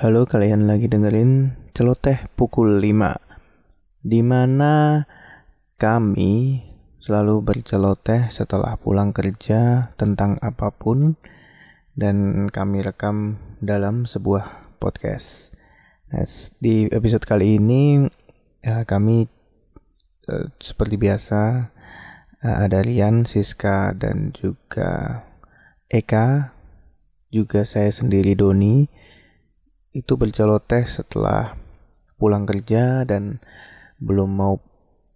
Halo, kalian lagi dengerin celoteh pukul 5 Di mana kami selalu berceloteh setelah pulang kerja tentang apa pun Dan kami rekam dalam sebuah podcast. Nah, Di episode kali ini ya, kami eh, seperti biasa eh, ada Rian, Siska, dan juga Eka juga saya sendiri Doni itu berceloteh setelah pulang kerja dan belum mau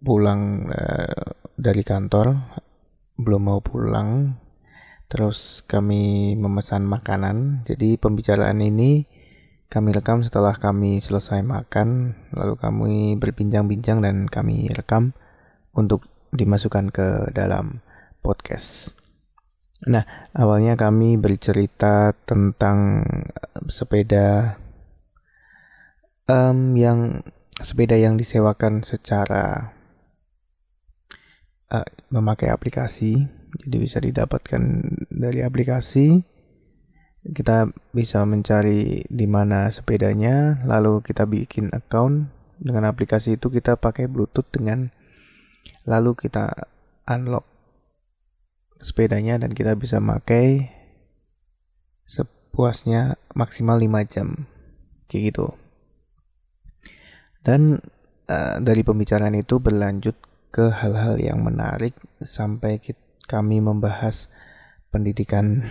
pulang uh, dari kantor belum mau pulang. Terus kami memesan makanan. Jadi pembicaraan ini kami rekam setelah kami selesai makan. Lalu kami berbincang-bincang dan kami rekam untuk dimasukkan ke dalam podcast. Nah, awalnya kami bercerita tentang eh, sepeda um, yang sepeda yang disewakan secara uh, memakai aplikasi, jadi bisa didapatkan dari aplikasi. Kita bisa mencari di mana sepedanya, lalu kita bikin account. Dengan aplikasi itu kita pakai Bluetooth dengan lalu kita unlock sepedanya dan kita bisa pakai sepuasnya maksimal 5 jam. Kayak gitu dan uh, dari pembicaraan itu berlanjut ke hal-hal yang menarik sampai kita, kami membahas pendidikan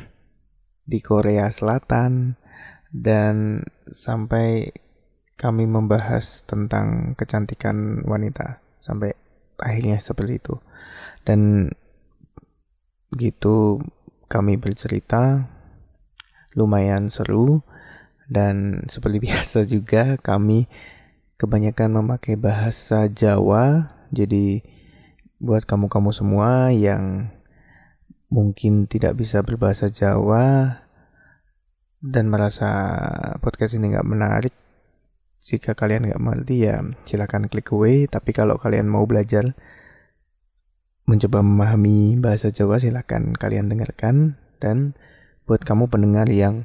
di Korea Selatan dan sampai kami membahas tentang kecantikan wanita sampai akhirnya seperti itu. Dan gitu kami bercerita lumayan seru dan seperti biasa juga kami kebanyakan memakai bahasa Jawa. Jadi buat kamu-kamu semua yang mungkin tidak bisa berbahasa Jawa dan merasa podcast ini nggak menarik jika kalian nggak mengerti ya silahkan klik away. Tapi kalau kalian mau belajar mencoba memahami bahasa Jawa silahkan kalian dengarkan. Dan buat kamu pendengar yang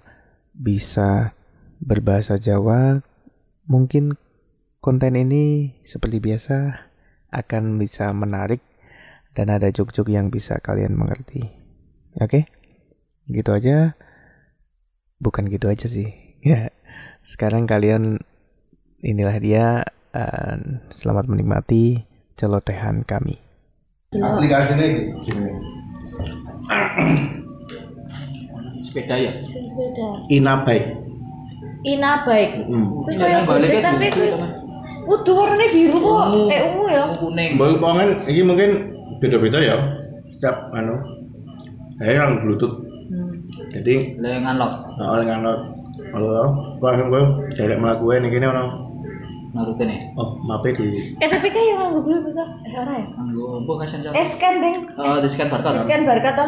bisa berbahasa Jawa mungkin konten ini seperti biasa akan bisa menarik dan ada jok-jok yang bisa kalian mengerti. Oke? Gitu aja. Bukan gitu aja sih. Ya. Sekarang kalian inilah dia uh, selamat menikmati celotehan kami aplikasinya gini sepeda ya sepeda ina baik ina baik kuwi gojek tapi kuwi kudu warnane biru kok. Eh ungu ya. Kuning. Mbak pangan ini mungkin beda-beda ya. Setiap anu saya yang bluetooth. Jadi lengan lock nah, oleh nganot halo gua langsung gua direct melakukan ini gini ono narute nih. Oh mape di eh tapi kayak nganggo bluetooth ta eh ora ya? Anggo apa kasan cara eh scan ding oh di scan barcode. Scan barcode ta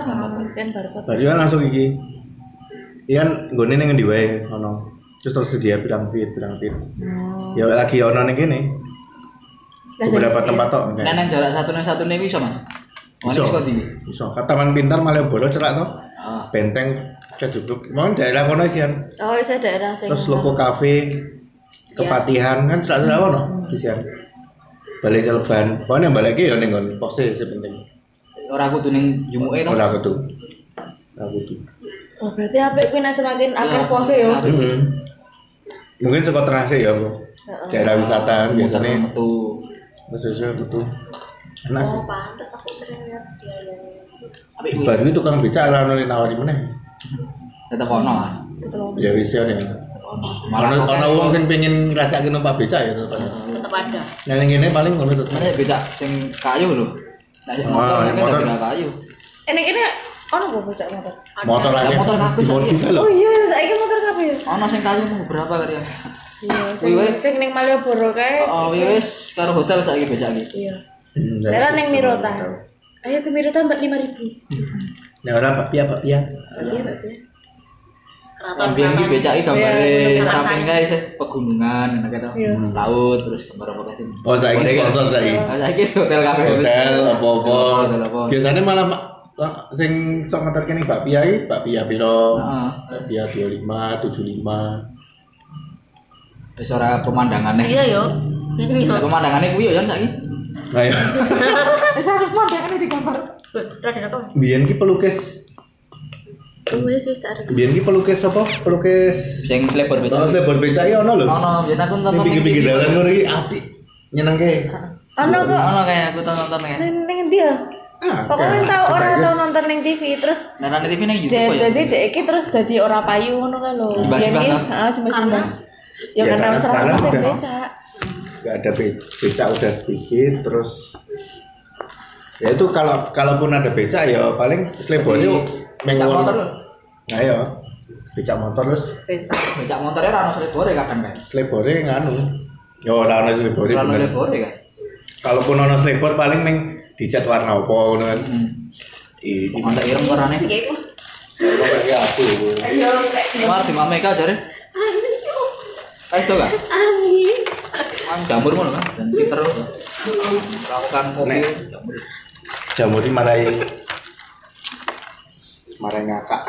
scan barcode. Tadi kan langsung iki. Iya kan gue nih ngendi wae ono terus tersedia bilang fit bilang fit. Hmm. ya lagi ono nih gini Lah, beberapa tempat tok nah nang jarak satu nang satu nih bisa mas? Bisa di iso. Ke taman pintar malah bolos cerak toh ah. Benteng kejubruk mau daerah kono isian oh saya daerah sing terus loko kafe kepatihan kan cerak cerak kono isian balik celeban pokoknya balik lagi ya nih kon pose sepenting ora kudu ning jumuke to? Ora kudu. Ora kudu. Oh berarti apik kuwi nek semakin akeh pose yo Ah. Mungkin sekolah tengah sih ya Bu. daerah wisata kan biasanya. terus terus betul enak. Oh pantes aku sering lihat dia yang baru itu tukang beca lah nuli nawari mana tetep ono mas. Tetep ya wisian ya tetep ono. Malah kalau wong sing pengen ngrasake numpak beca ya tetep ada. tetep ada. Nah, yang ini paling ngono tuh. mana beda sing kayu lho. Nah sing Oh, motor kan motor. kayu. Eh nek ini ono apa bocah motor Motor aja motor kabeh lho. oh iya saiki motor kabeh ya ono sing kayu mau berapa kali ya iya sing sing ning Malioboro kae oh wis karo hotel saiki becak iki iya Hmm, daerah ning Mirota ayo ke Mirota mbak lima ribu Nah, ora Pak Pia, Pak Pia. iya ya Yang biyen iki becak iki gambare Iya, bener. samping sih pegunungan to. Iya. Laut terus gambar apa kae. Oh, saiki sponsor saiki. Ah, saiki hotel kafe. Hotel apa-apa. Hotel apa. Biasanya malah ma- la- sing sok ngeterke ning Pak Pia iki, Pak Pia piro? Heeh. Pak Pia 25, 75. Wis ora pemandangannya. Iya yo. Nah, pemandangannya kuwi ya saiki. Ayo. Wis harus mandangane digambar. Biyen ki pelukis Wis wis tak biyen ki pelukis apa? Pelukis Sing lebar Oh, beda. lebar becak ya ono lho. Ono, biyen aku Ning nonton pinggir-pinggir dalan ngono iki apik. Nyenengke. Ono kok. Ono kayak aku tau nonton ya. Ning ning ndi ya? Ah, Pokoknya tau orang tau nonton ning TV terus Nah, nanti TV nang YouTube ya. jadi dek iki terus dadi ora payu ngono kan lho. Biyen kan? ki, heeh simbah-simbah. Ya Ya, karena karena wis ora sekarang ono sing becak. nggak ada be- becak udah bikin terus ya itu kalau kalaupun ada becak ya paling motor lho. nah ya becak motor terus Becak motornya ora ono selebore kadang kan. selebore nganu ya ora ono selebore Ora ono selebore kan. kalaupun ono selebor paling meng dicat warna apa ngono kan Hmm. iki Ada ireng warnane. kok aku Mar di Mameka jare. Kayak itu kan? Mang jamur ngono kan dan pinter melakukan kopi Nek. jamur. jamur ini marai marai ngakak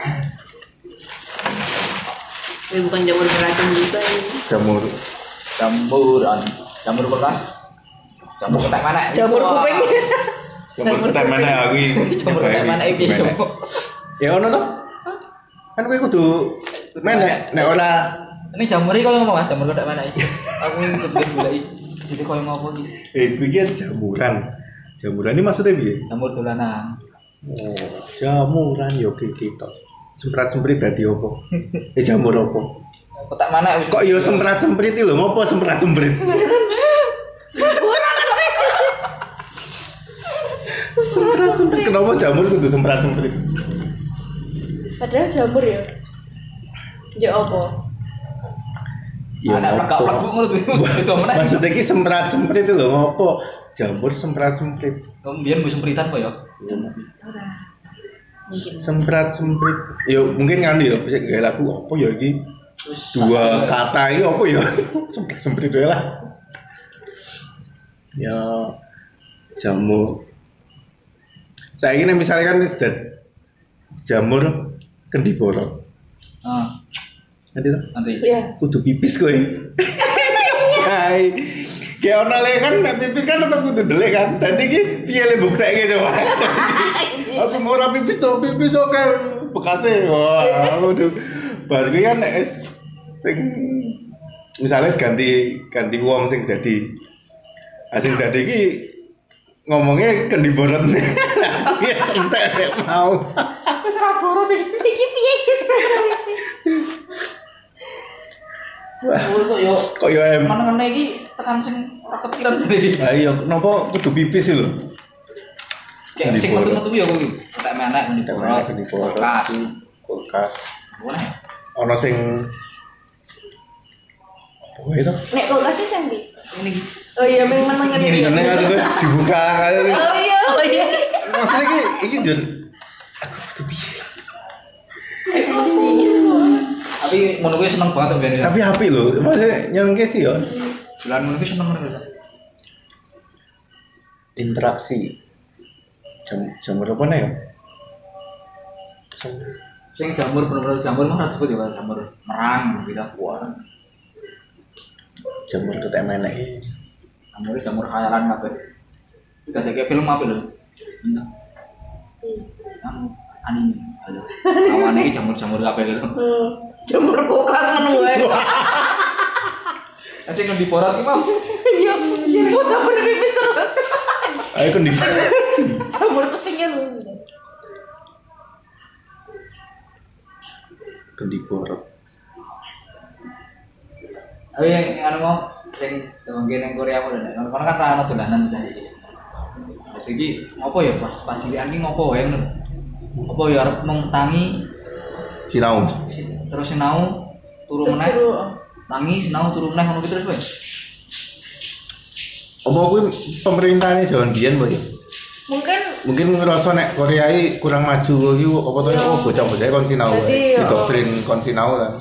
Ini bukan jamur beracun juga ini. jamur Jamburan, jamur beras. Jamur ketek mana? Jamur kuping. Jamur ketek mana aku ini Jamur ketek mana iki jamur. ya ono toh kan kowe kudu menek nek ora. Ini jamur iki koyo ngomong Mas, jamur ketek mana iki? Aku kepen goleki. Jadi koyo ngopo iki? eh kuwi jamuran. Jamuran ini maksudnya piye? Jamur dolanan. oh jamuran. Yo iki to semprat semprit dadi opo eh jamur opo Ketek mana kok yo semprat semprit lho? Ngopo semprat semprit semprat semprit kenapa jamur kudu semprat semprit Padahal jamur ya. Ya apa? ya Anak ngopo? plak-plak ngono. Itu mana? maksudnya ki semprat semprit lho. Ngopo jamur semprat semprit Kemudian musim sempritan kok ya. semprat semprit yo mungkin kan yo bisa gaya lagu apa ya iki? Dua kata ini apa ya? Semprit semprit lah. Ya jamu saya ini misalnya kan sudah jamur kendi borok Ah, nanti tuh nanti. Iya. kudu pipis kowe Hai. Kayak ono le kan pipis kan tetep kudu dele kan. Dadi iki piye le buktekke coba. Aku mau ora pipis to pipis oke bekase. Wah, waduh. Bar kuwi kan wis sing misalnya ganti ganti wong sing dadi ah, sing dadi iki ngomongnya kendi borot ya entek mau Wis ora borot iki. Iki piye iki sebenarnya? wah Oh, kok yo kok ya em mana-mana iki tekan sing ora kepikiran jare iki. ayo kenapa kudu pipis sih lho Kayak sing metu-metu yo kuwi. Ketek menek. Kulkas. kulkas Mana ya? ono sing apa itu Nek sing ndi? Ini. Oh iya, meng meneng Ini, ngene. Kan dibuka Oh iya, oh iya. Maksudnya ki iki jur aku kudu piye Tapi ngono kuwi seneng banget ben ya. tapi api lho maksudnya nyenengke sih ya Bulan ngono kuwi seneng ngono. interaksi jam jamur apa nih ya Jam- Sing jamur bener-bener jamur mah harus disebut ya jamur merang gitu. wah jamur ketek menek iki. Jamur jamur khayalan kabeh. Kita kayak film apa lho? Entah. Anu anime. Halo. Awane iki jamur-jamur kabeh gitu. Hmm. Jamur kulkas meneng wae. Sing di porot ki mau. Iya, iya kok jamur pipis terus. ayo kan di Jamur pesingnya lu. kendi borok Tapi yang yang anu mau sing mungkin yang Korea mau dan kan kan ono dolanan tadi. Jadi iki ngopo ya pas pas cilikan ki ngopo wae ngono. Apa ya arep mung tangi sinau si- terus sinau turu meneh turu. tangi sinau turu meneh ngono ki terus wae. apa kuwi pemerintahnya jaman biyen boy Mungkin mungkin ngerasa nek Korea ini kurang maju iki apa to oh bocah-bocah kon sinau Jadi, wae. oh. didoktrin kon sinau kan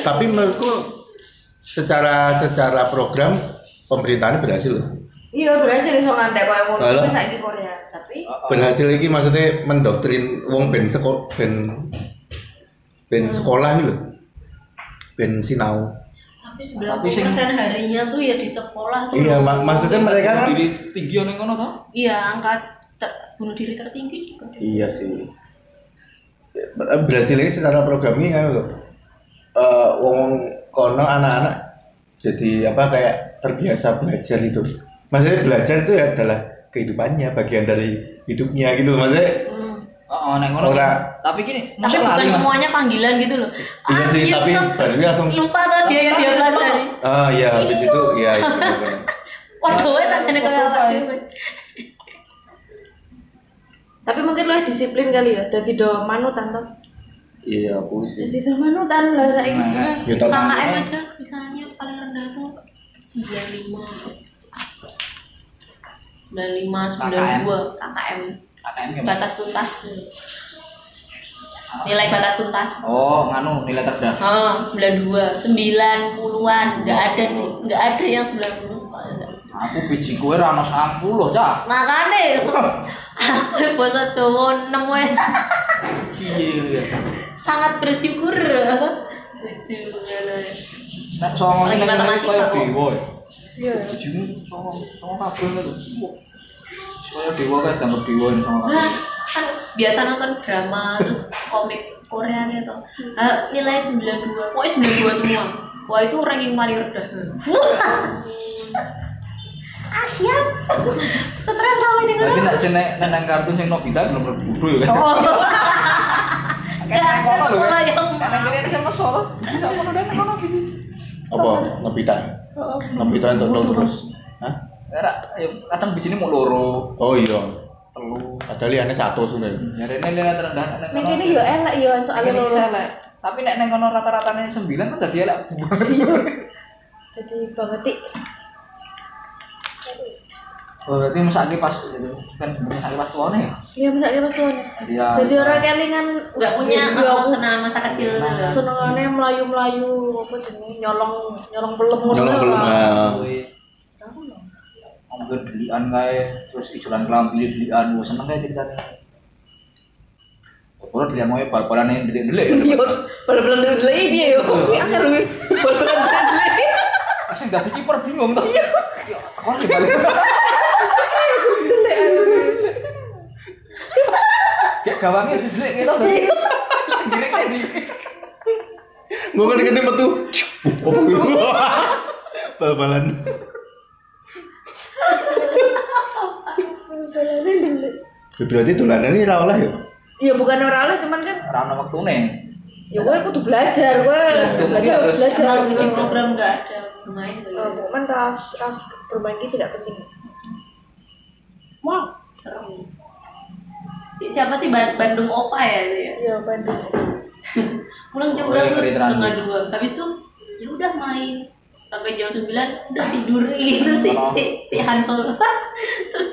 tapi menurutku secara secara program pemerintahan berhasil loh. iya berhasil iso ngantek koyo ngono Alah. kuwi saiki Korea. Tapi berhasil iki maksudnya mendoktrin wong ben sekolah ben ben sekolah iki lho ben sinau. Tapi Tapi 90% sing- harinya tuh ya di sekolah tuh. Iya, mak- maksudnya mereka kan Diri tinggi yang ngono toh? Iya, angka ter- bunuh diri tertinggi juga. Iya sih. Berhasil ini secara programming kan loh. Eh, wong kono anak-anak jadi apa kayak terbiasa belajar itu. Maksudnya belajar itu ya adalah kehidupannya, bagian dari hidupnya gitu. Maksudnya Hmm. Oh, nek ngono. Ora. Tapi gini, Tapi bukan semuanya panggilan gitu loh. iya sih, iya, tapi baru langsung lupa tuh dia yang dia pelajari. ah iya habis itu iya itu bener. Waduh, tak jane kaya apa. Tapi mungkin lo disiplin kali ya, dadi do manutan toh. Iya, aku sih. Manutan lah saiki. Nah, Ya, tapi- KKM aja misalnya paling rendah tuh 95. 95 92 KKM KKM gimana? batas tuntas tuh. Nilai batas tuntas. Oh, nganu nilai terdah. Oh, 92, 90-an, enggak ada di, enggak ada yang 90. Enggak. Aku biji kue ra ono 90, Cak. Makane aku bahasa Jawa 6 wae. Iya. Sangat bersyukur. Nek songo nek matematika koyo dewa. Iya. Songo songo kabeh lho. Koyo dewa kan dianggap dewa songo Nah, kan biasa nonton drama terus komik Korea gitu. Ah, nilai 92. Pokoknya 92 semua. Wah, itu ranking paling rendah. ah, siap. Stres rawe dengan Berarti nek nek nek nang kartun sing Nobita belum bodoh ya. Oh. Kono ada sekolah kan. yang Nek nang kene sama solo. Bisa ngono dan ngono gitu. Apa? Ngebita. Ngebita untuk nol terus. Hah? Ya kadang bijine mau loro, Oh iya. telu. Padahal liane satu sudah. Nyarene nilai terendah nek Nek kene yo enak yo soalnya loro. elek. Tapi nek neng kono rata-ratane 9 kan dadi elek banget. Jadi banget. Oh, berarti mesake pas gitu. Kan mesake pas tuane ya. Iya misalnya pas tuane. Jadi ya. Jadi orang kelingan nggak punya Iya, apa aku- kenal masa kecil Nah. gitu. Senengane melayu-melayu apa jenenge nyolong nyolong belem ngono. Nyolong belum. ah. Kuwi Mungkin delian kae, terus ijolan kelambi delian, gue seneng kae ceritanya. Kalau delian mau ya bal-balan yang delik-delik ya. Iya, bal-balan dulu piye yo. Kuwi akeh lho. Bal-balan dulu. Pas yang dadi kiper bingung tuh. Iya. Kok dibalik. Kayak gawangnya didelik gitu. Delik kayak di. Gue kan ngerti metu. Apa gitu? Bal-balan. Ya, Berarti tulanan ini ra oleh ya. Ya bukan ora lah cuman kan Rana waktu nih. ya gue kudu belajar gue belajar harus- belajar gitu. di program nggak ada bermain tuh. Eh, Cuman ras ras bermain itu tidak penting. Wow, serem. Si- Siapa sih Ban- Bandung Opa ya itu ya? Ya Bandung. Pulang jam Oh, iya, berapa? Setengah dua. Habis itu ya udah main sampai jam 9 udah tidur gitu si si si Hansol terus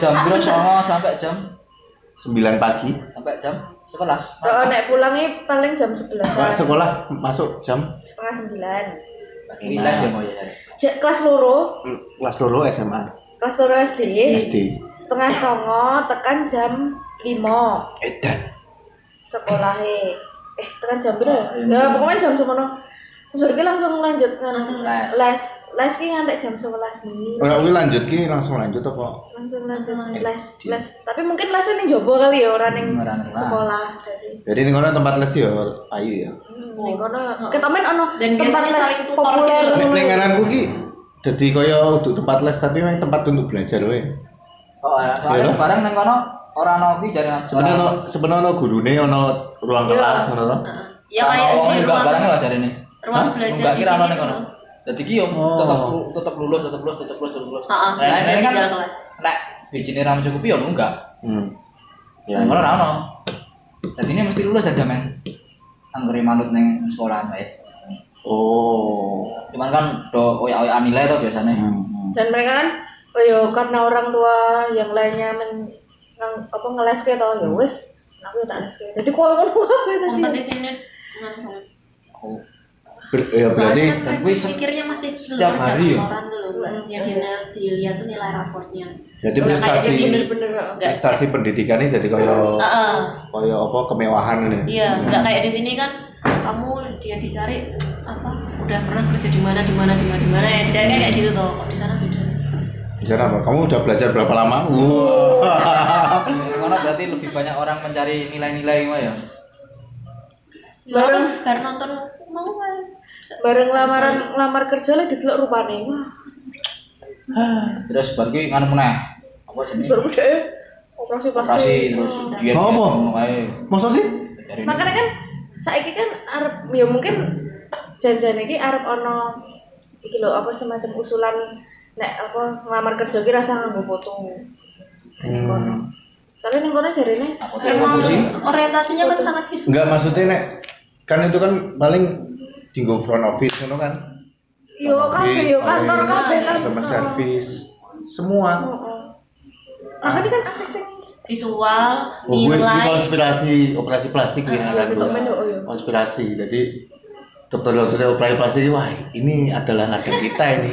jam sono sampai jam 9 pagi. sampai jam 11. Kalau naik pulangnya paling jam 11 Pak sekolah masuk jam setengah sembilan. Les ya mau ya. Kelas loro, mm, kelas loro SMA. Kelas loro SD, SD. setengah songo tekan jam lima Edan. sekolahnya. Eh tekan jam berapa? Ya pokoknya jam semono. Terus berarti langsung lanjut langsung les. les les ki ngantek jam 11 bengi. Ora kuwi lanjut ki langsung lanjut apa? langsung lanjut les les tapi mungkin lesnya nih jobo kali ya orang ora ngerti. sekolah jadi Jadi ini kono tempat les ya ayu ya. hmm, nih kono ketomen ono Dan tempat les populer gitu loh. Nek nek ngaranku ki dadi kaya untuk tempat les tapi memang tempat untuk belajar wae. Oh, soalnya toh? barang neng kono orang ono ki jare Sebenarnya sebenarnya ono gurune ono ruang Iya. kelas ngono to. ya kayak di enggak ruang barang lah ini. ruang belajar di kira sini kono. Dadi ki yo Oh. tetep tetep lulus, tetep lulus, tetep lulus, tetep lulus. Heeh, Nah, ini kan kelas. Nek bijine ra mencukupi yo enggak. Hmm. Ya. Neng kono ra ono. Jadi ini mesti lulus aja men. Anggere manut neng sekolahan wae. Oh. Cuman kan do oyak-oyak nilai tuh biasanya. Hmm. dan mereka kan oh yo karena orang tua yang lainnya men ngang, apa ngeles ke tau ya wes aku ya tak les ke jadi kok ngono apa ya tadi kompetisinya dengan banget. Oh. Ber- ya berarti kan pikirnya masih setiap hari ya? laporan tuh loh, Mbak. Ya dilihat, tuh nilai raportnya. jadi kayak prestasi di sini. bener-bener Nggak, prestasi pendidikan ini jadi kaya Heeh. kaya apa kemewahan ini. Iya, nggak kayak di sini kan kamu dia dicari apa udah pernah kerja di mana di mana di mana di mana ya dicari kayak gitu toh kok di sana beda Di sana apa? Kamu udah belajar berapa lama? Wah. Karena berarti lebih banyak orang mencari nilai-nilai mah ya. bareng baru nonton mau kan bareng lamaran lamar kerja lah didelok rupane wah Terus baru ki nganu meneh. Apa jenenge? baru deh operasi Operasi plastik terus Bisa. diet. Mau. Masa sih? Makanya kan saiki kan arep ya mungkin janjian iki arep ono iki lho apa semacam usulan nek apa ngelamar kerja ki rasa nganggo foto Hmm. kono soalnya ning kono tuh emang orientasinya kan sangat visual Enggak maksudnya nek kan itu kan paling tinggal front office ngono kan. yo kabeh yo kantor kabeh kan Customer service semua. Heeh. makanya kan visual Oh, gue, gue nilai konspirasi operasi plastik ini Ah, kan betul, gue. betul, oh, iya. konspirasi jadi dokter-dokter operasi plastik wah ini adalah ladang kita ini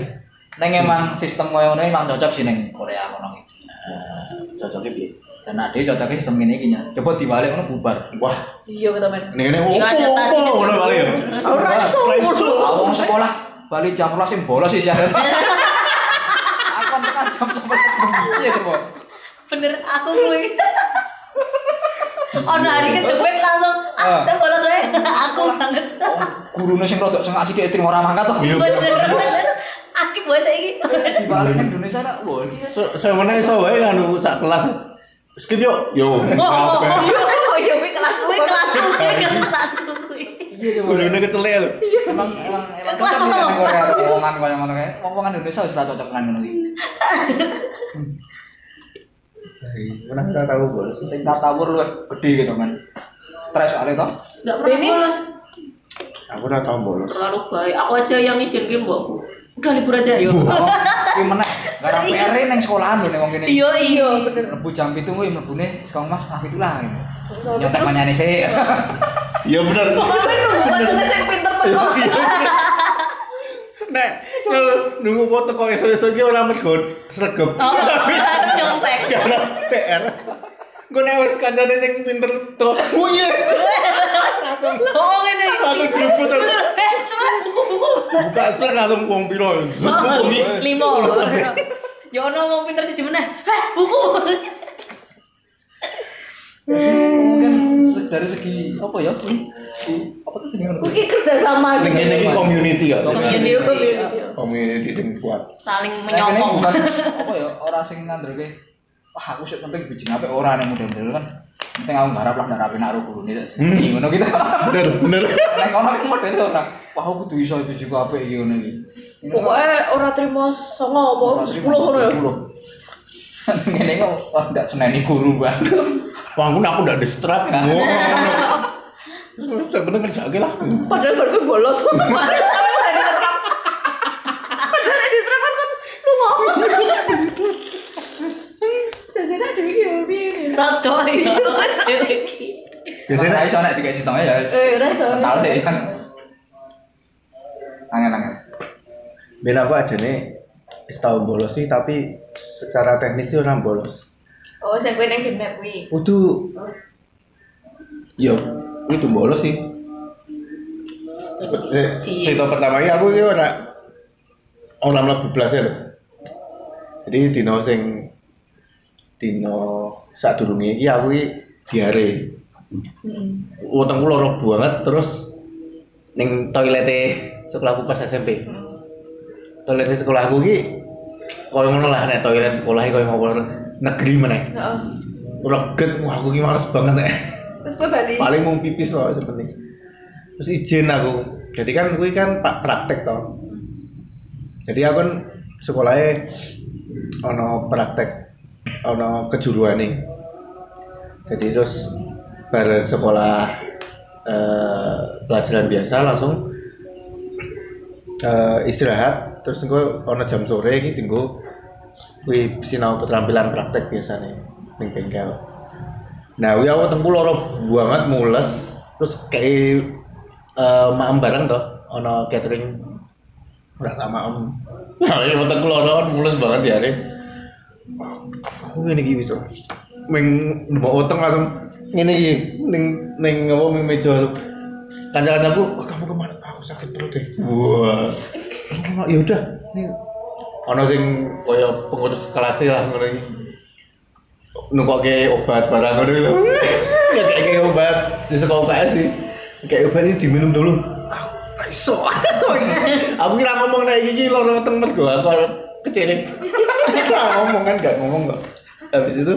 Neng emang sistem koyo ngono emang cocok sih neng Korea kono iki. Ah, cocoknya bi Dan ade cocoknya sistem ngene iki nya. Coba dibalik ngono bubar. wah iya kita men ini ini Iya, adaptasi ke ngono kali ya ora iso Awong sekolah balik jam 12 sing bolos sih aku tekan jam 11 bengi ya coba. Bener aku gue oh hari kejepit langsung Ah. ah. bolos wae. Aku banget. Gurune sing rodok sing asik terima ora mangkat to. Iya, bener. Bener askip gue saiki. Dibalik nang Indonesia nak so saya mana iso wae nganu sak kelas. Skip yuk. Yo. Oh oh oh iya gue kelas gue kelas kelas gue iya. coba. gulune kecelek Emang emang emang Kelas cocok nang Korea omongan koyo ngono kae. Omongan Indonesia wis ora cocok nang ngono iki. Pernah nggak tahu bolos Tingkat tawur lu gede gitu kan. Stres soalnya toh. nggak pernah Ini- bolos aku udah tahu bolos terlalu baik aku aja yang izin ke mbokku udah libur aja yuk Ki meneh. Gara PR nang sekolahan lho ning wong kene. iya iya bener Mlebu jam 7 kuwi mlebune sekolah Mas setengah 7 lah. Nyontek manyane sih. iya bener Pokoknya nunggu bacanya sing pinter teko. Nek kalau nunggu foto kok esok-esok iki ora mergo sregep. Oh nyontek. Karena PR gue nek wis kancane sing pinter to. Oh iya. Langsung oh langsung terus. Eh coba buku buku buka sih langsung wong piro? Buku bengi limo. Ya ono wong pinter siji meneh. Heh buku. Mungkin dari segi apa ya? kuwi? Si apa tuh jenenge ngono? Iki kerja sama kene iki community ya Community, community. community sing kuat saling kene menyokong apa ya? Ora sing ngandreke wah aku sih penting biji apik ora nek model-model kan. Penting aku garap lah ngarapi nak ro gurune tak Hmm. ngono gitu. bener bener Nek kono kan model ora. Wah aku kudu iso biji apik iki ngono iki. Pokoknya ora trimo songo apa 10 ngono ya. Ngene kok wah ndak seneni guru banget. Wah aku ndak distrap ngono terus saya bener kerja lah Padahal baru bolos. Padahal diserap kan lu ngomong. Jangan ada video ini. Rodo iya biasanya Biasanya iso nek dikasih sistemnya ya. Eh, ora iso. Tahu sih kan. Angin-angin. Ben aku aja nih tau bolos sih tapi secara teknis sih orang bolos. Oh, sing kowe nang game kuwi. Udah Yo, itu bolos sih. Seperti cerita pertama ini aku ini ora orang mlebu blas ya lho. Jadi dino sing dino saat durunge iki aku iki diare. Wetengku loro banget terus ning toilete sekolahku pas SMP. Toilet sekolahku iki koyo ngono lah nek toilet sekolah koyo ngopo negeri meneh. Heeh. Reget wah aku iki males banget nek. Terus kowe bali. Paling mau pipis wae sepenting. Terus izin aku. Jadi kan kuwi kan pak praktek toh. Jadi aku kan sekolahnya ono praktek ono kejuruan nih. Jadi terus bar sekolah eh, pelajaran biasa langsung eh, istirahat terus engko ono jam sore iki tinggo kuwi sinau keterampilan praktek biasanya ning bengkel. Nah, kuwi aku tengku loro banget mules terus kayak eh maem bareng toh ono catering ora tak maem. Nah, ini tengku loro kan mules banget ya hari. Aku ngene iki wis. Meng mbok uteng langsung ngene iki ning ning apa ning meja. kanca-kancaku, "Wah, kamu ke mana? Aku sakit perut deh. Wah. Oh, ya udah, nih ono sing kaya pengurus kelas lah ngono iki. Nukokke obat barang ngono lho. Ya kayak kayak obat di sekolah UKS sih. Kayak obat ini diminum dulu. Aku iso. aku kira ngomong kayak gini loro weteng mergo aku kecilin. Kira ngomong kan gak ngomong kok. Habis itu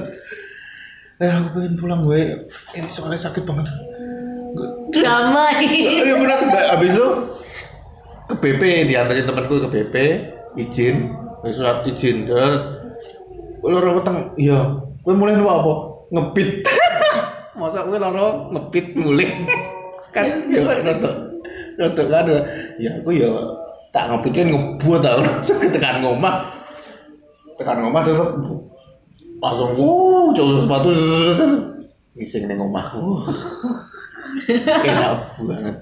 eh aku pengen pulang gue ini soalnya sakit banget Drama ini. Iya benar. Mbak, Habis itu ke BP diantarin temanku ke BP izin wis surat izin terus loro weteng? Iya. Kowe mulai nu apa? Ngepit masa kowe loro ngepit mulai kan ya rodok rodok kan ya aku ya tak ngepitnya ngebuat tau langsung tekan ngomah tekan ngomah terus langsung wuh jauh sepatu ngising ning omah enak banget.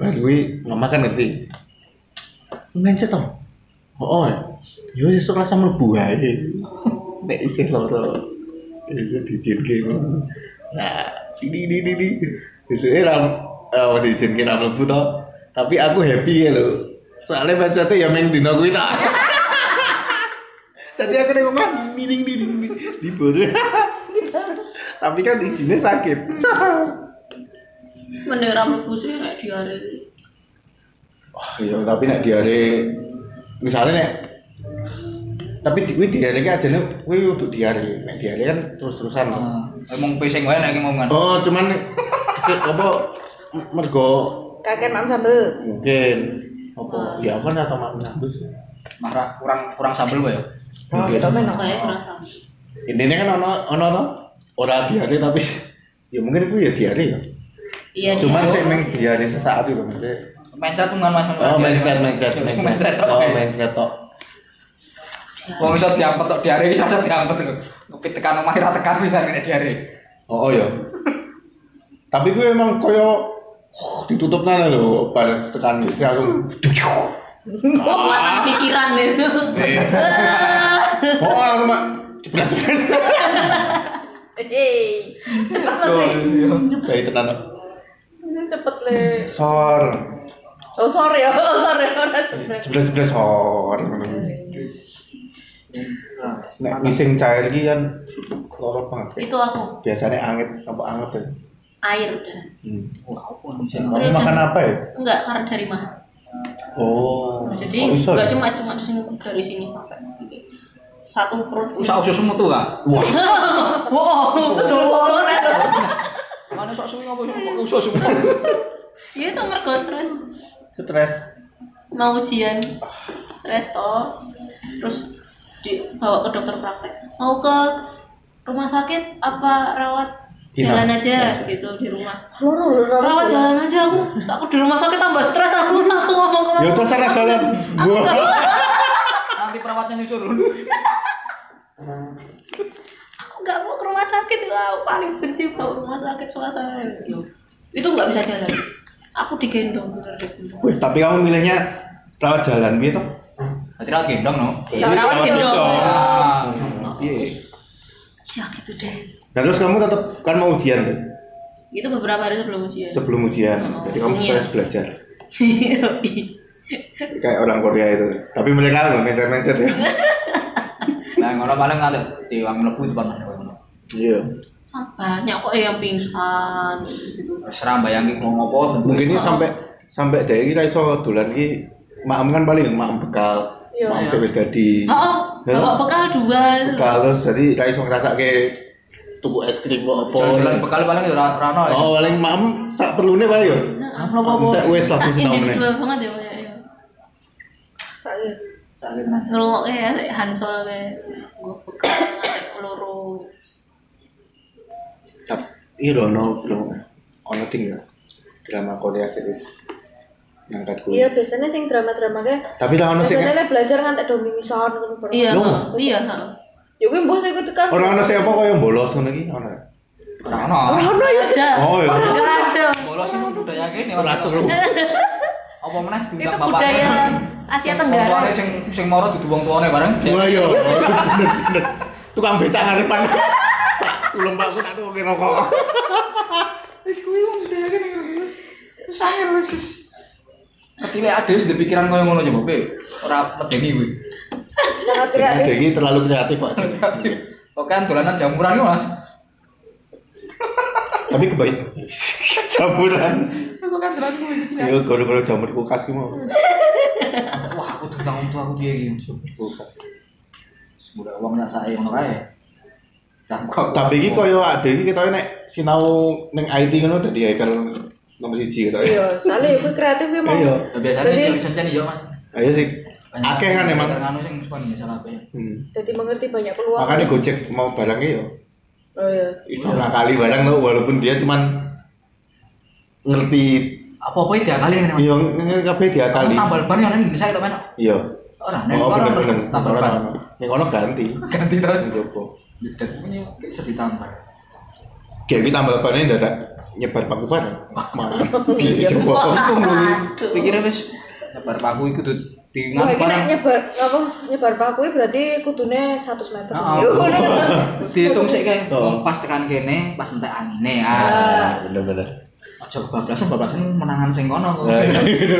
Baru gue mama kan ngerti mindset toh? Oh ya yo sesuk rasa mlebu ae. Nek isih loro. Iso diizinke. Nah ini ini ini besoknya ram oh diizinke ra mlebu toh. Tapi aku happy ya lho. Soalnya mindsetnya ya main dino kuwi tak Tadi aku nih ngomong miring miring di bodoh. Tapi kan izinnya sakit. Mending ra mlebu sih nek diare. Wah, iya tapi nek diare misalnya nek tapi di kuwi diare ki ajane kuwi untuk diare. Nek diare kan terus-terusan. Emang pesing wae nek ngomongan. Oh, cuman kecil apa mergo kakek mam sambel mungkin apa ya kan atau mak nambus. Marah kurang kurang sambel wae ya. oh Mungkin. kita main Kayak kerasa. Intinya kan ono ono to ora diare tapi ya mungkin itu ya diare ya. Iya. Cuman sih emang diare sesaat itu maksudnya. Mencret tuh mas. Oh, main thread, main thread, main Main thread. thread. Oh, main thread tok. Wong iso diampet tok diare bisa iso diampet lho. Ngepit tekan omah ora tekan bisa nek diare. Oh, oh ya. Tapi gue emang koyo ditutup nana lho, pada tekan isi langsung. Kekuatan pikiran itu. Oh, langsung mak cepet cepet. hei cepet mas Bayi tenan. ini cepet le Sor. Oh sorry ya oh sorry ora cepet Cepet cepet sor. Nek ngising cair iki kan loro banget. Itu aku. Biasanya angin apa anget ya. Air udah. Hmm. Wah, apa Kamu makan apa ya? Enggak, karena dari mah. Oh. Jadi iso enggak ya? cuma cuma di sini dari sini. Satu perut. Usah usus semua tuh kak. Wah, Wow, terus Mana sok suwi ngopo usus semua. Iya itu mergo stres. Stres. Mau ujian. Stres toh. Terus dibawa ke dokter praktek. Mau ke rumah sakit apa rawat jalan aja gitu di rumah. loro loro Rawat jalan aja aku. Aku di rumah sakit tambah stres aku. Aku ngomong ke Ya udah sana jalan. Nanti perawatnya nyusul. aku nggak mau ke rumah sakit aku paling benci bau rumah sakit suasana itu nggak bisa jalan aku digendong bener digendong Wih, tapi kamu milihnya rawat jalan gitu? Nanti rawat gendong no. Ya, rawat gendong. Ah. Iya. ya gitu deh Nah terus kamu tetap kan mau ujian kan? itu beberapa hari sebelum ujian Sebelum ujian. Oh, Jadi kamu iya. stres belajar. Iya. Kayak orang Korea itu. Tapi mereka nggak mindset-mindset ya. Nah, ngono paling ada di wang mlebu depan mana. Iya. Banyak kok yang pingsan gitu Seram bayangin mau ngopo. Mungkin ini sampai sampai dari kita iso dolan ki maem kan paling maem bekal. Iya. Maem sing wis dadi. oh, Ya. bawa bekal dua Bekal terus jadi ra iso ngrasake tuku es krim kok apa. Jalan-jalan bekal paling ya ora ora ono ya. Oh, paling maem sak perlune paling yo. nah, Entek wis langsung Sak sinau banget ya ya Sakit tenan. ngerungok ya kayak Hansol kayak gue bekal Tapi iya loh, ono belum ono ting ya. Drama Korea series ngangkat gue. iya biasanya sing drama-drama kayak Tapi lah ono sing biasanya le belajar ngantek dominisan ngono bareng. iya iya ha. ya gue mbok saya tekan Orang ono siapa kok yang bolos ngono iki ono. Ora ono. ono ya ada Oh iya. nggak ada Bolos ini budaya kene. Langsung lu. Apa meneh itu budaya Asia Wong tuane Tenggara sing sing moro dudu wong tuane bareng. Wah iya. Tukang becak ngarepan. Pak, aku tak tuku rokok. Kecil ada sudah pikiran kau yang ngono coba, be. Orang medeni gue. sangat Jadi kreatif Degi terlalu kreatif kok. Kok kan dolanan jamuran gue mas? Tapi kebaik jamuran. Kok kan dolanan gue? Yo goro-goro jamur kulkas ki mau. Wah aku tuh tanggung tuh aku biaya gitu. Kulkas. Semudah uang tak saya ngono kae. Tapi iki koyo ade iki ketoke nek sinau ning IT ngono dadi hacker nomor siji ketoke. iya soalnya gue kreatif gue mau Iya. Biasanya Berarti- kalau senjata iya mas. Ayo sih. Akeh kan emang. Nganu sing suka misalnya apa ya? Hmm. jadi mengerti banyak peluang Makanya Gojek mau barangnya yo oh iya iso ngakali barang lo walaupun dia cuman ngerti Apa-apa dia kali ini mas. iya ngerti kabeh dia kali. Tambal ban yang lain bisa kita main. Iya. Orang, nek Oh orang tambal ban. Ning ono ganti. Ganti terus. Jopo. Jedet punya kayak sedih tambah. Kayak kita bannya dadak nyebar paku barang. Mana? Iya. Jopo. Pikirnya wis nyebar paku iku tuh di nek barang. nyebar apa nyebar paku berarti kudune 100 meter. Yo, ngono. Dihitung sih kayak Oh. pas tekan kene, pas entek angine ya. Ah, bener-bener. Aja bablasan bablasan menangan sing kono. Nah, iya.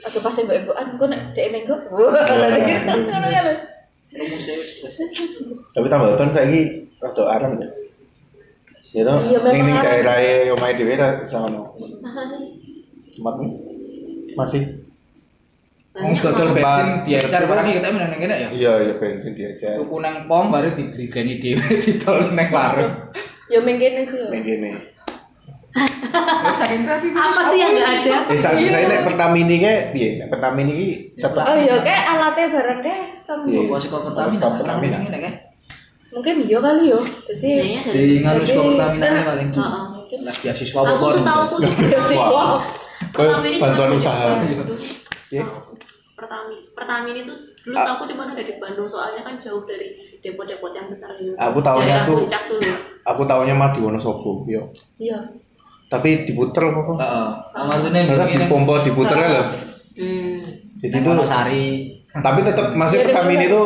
Aja pas enggak-enggokan kok nek dhek menggo. Wah, ngono ya Tapi tambal ban saiki rada arang ya. Ya toh, ning ning daerah omahe dhewe ra iso ono. Masa sih? Tempatmu masih Banyak Dodol bensin diajar barang iki ketemu nang kene ya. iya iya bensin diajar. Tuku nang pom baru digligeni dhewe ditol nang warung. Ya mengkene sih. Ning kene. Wis saking kreatif. Apa sih yang nggak ada? Eh saat saya nek Pertamini ke piye? Nek Pertamini iki tetep Oh iya kayak alatnya bareng kayak sistem. Iya. Sekolah Pertamina. Pertamina. Mungkin iya kali yo. Jadi Kayaknya dari di Jadi- sekolah Pertamina ini paling. Heeh. Lah beasiswa Aku Bogor. tuh tahu tuh. Kayak Pertamina bantuan usaha. Iya. Pertamina, Pertamina itu dulu Ah. aku cuma ada di Bandung soalnya kan jauh dari depot-depot yang besar gitu. Aku Daerah tuh- tuh. Aku taunya mah di Wonosobo, yo. iya. Tapi diputer apa kok? Heeh. Amartune Ternyata begini. dipompo diputernya loh. Hmm. Jadi itu Wonosari. tapi tetap masih Iya, Pertamina iya. itu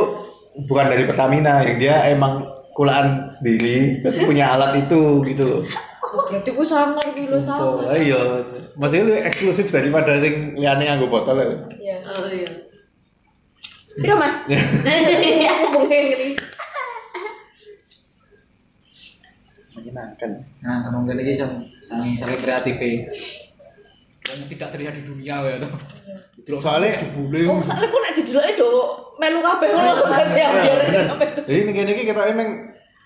bukan dari Pertamina yang dia emang kulaan sendiri terus punya alat itu gitu loh. Berarti ku sangar ki lho Oh, sama. iya. Maksudnya lu eksklusif daripada sing liyane nganggo botol ya. Iya. Oh iya. Piro Mas? Aku bengeng ini. Menyenangkan. Nah, mungkin iki sang sang sangat kreatif. Yang tidak terlihat di dunia ya toh. Soalnya-. Oh, soalnya ku nek dideloke do melu kabeh ngono kan ya biar Jadi ini kayaknya kita emang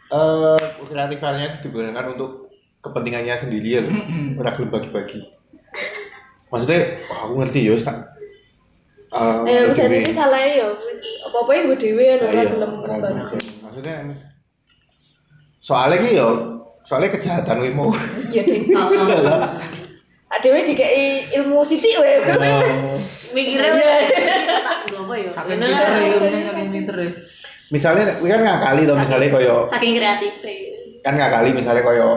eh kreatifannya itu digunakan untuk kepentingannya sendiri ya loh. Ora gelem bagi-bagi. Maksudnya, wah, aku ngerti ya, wis tak. Eh, Eh, wis dhewe. iki salah ya wis apa-apa yang gue dhewe Nah, ora iya, gelem ora gelem. Maksudnya soalnya ki yo soalnya kejahatan kuwi mau. Iya. Heeh. Adewe dikei ilmu sithik wae. Mikirnya Iya. bisa tak nggak apa ya? Saking pinter ya, saking pinter ya. misalnya kuwi kan ngakali to misalnya koyo Saking kreatif kan ngakali misalnya koyo